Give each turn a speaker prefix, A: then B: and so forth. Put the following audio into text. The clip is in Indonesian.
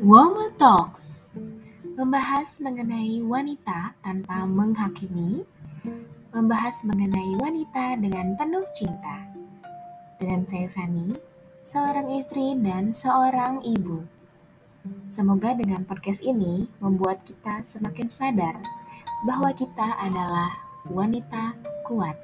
A: Woman Talks membahas mengenai wanita tanpa menghakimi, membahas mengenai wanita dengan penuh cinta. Dengan saya Sani, seorang istri dan seorang ibu. Semoga dengan podcast ini membuat kita semakin sadar bahwa kita adalah wanita kuat.